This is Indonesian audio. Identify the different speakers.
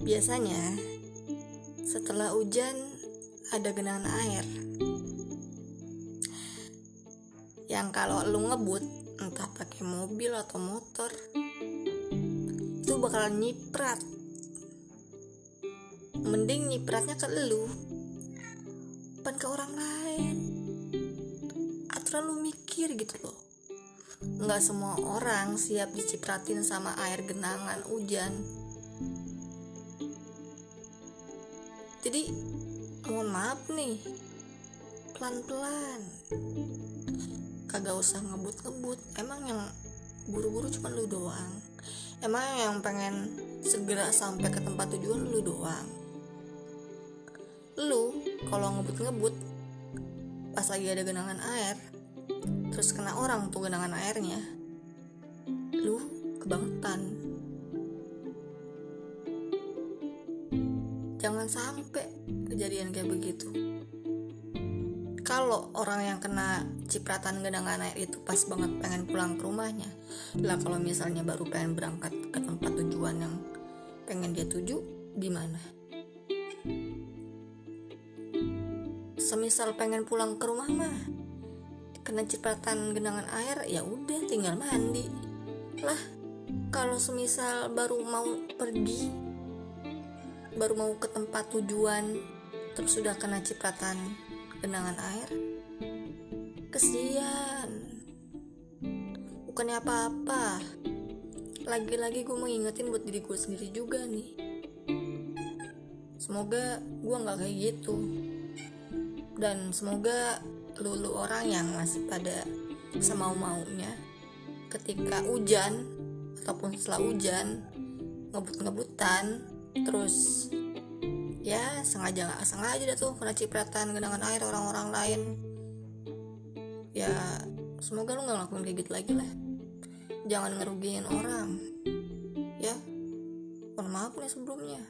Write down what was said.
Speaker 1: Biasanya setelah hujan ada genangan air. Yang kalau lu ngebut entah pakai mobil atau motor itu bakalan nyiprat. Mending nyipratnya ke lu bukan ke orang lain. Aturan lu mikir gitu loh nggak semua orang siap dicipratin sama air genangan hujan. Jadi mohon maaf nih. Pelan-pelan. Kagak usah ngebut-ngebut. Emang yang buru-buru cuma lu doang. Emang yang pengen segera sampai ke tempat tujuan lu doang. Lu kalau ngebut-ngebut pas lagi ada genangan air terus kena orang tuh genangan airnya. Lu kebangetan jangan sampai kejadian kayak begitu. Kalau orang yang kena cipratan genangan air itu pas banget pengen pulang ke rumahnya lah kalau misalnya baru pengen berangkat ke tempat tujuan yang pengen dia tuju gimana? Semisal pengen pulang ke rumah mah kena cipratan genangan air ya udah tinggal mandi. Lah kalau semisal baru mau pergi baru mau ke tempat tujuan terus sudah kena cipratan genangan air kesian. Bukannya apa-apa. Lagi-lagi gue mau ingetin buat diri gue sendiri juga nih. Semoga gue nggak kayak gitu. Dan semoga lulu orang yang masih pada semau maunya ketika hujan ataupun setelah hujan ngebut-ngebutan terus ya sengaja nggak sengaja dah tuh kena cipratan genangan air orang-orang lain. Ya semoga lu nggak ngelakuin kayak gitu lagi lah. Jangan ngerugiin orang ya. Mohon maaf nih sebelumnya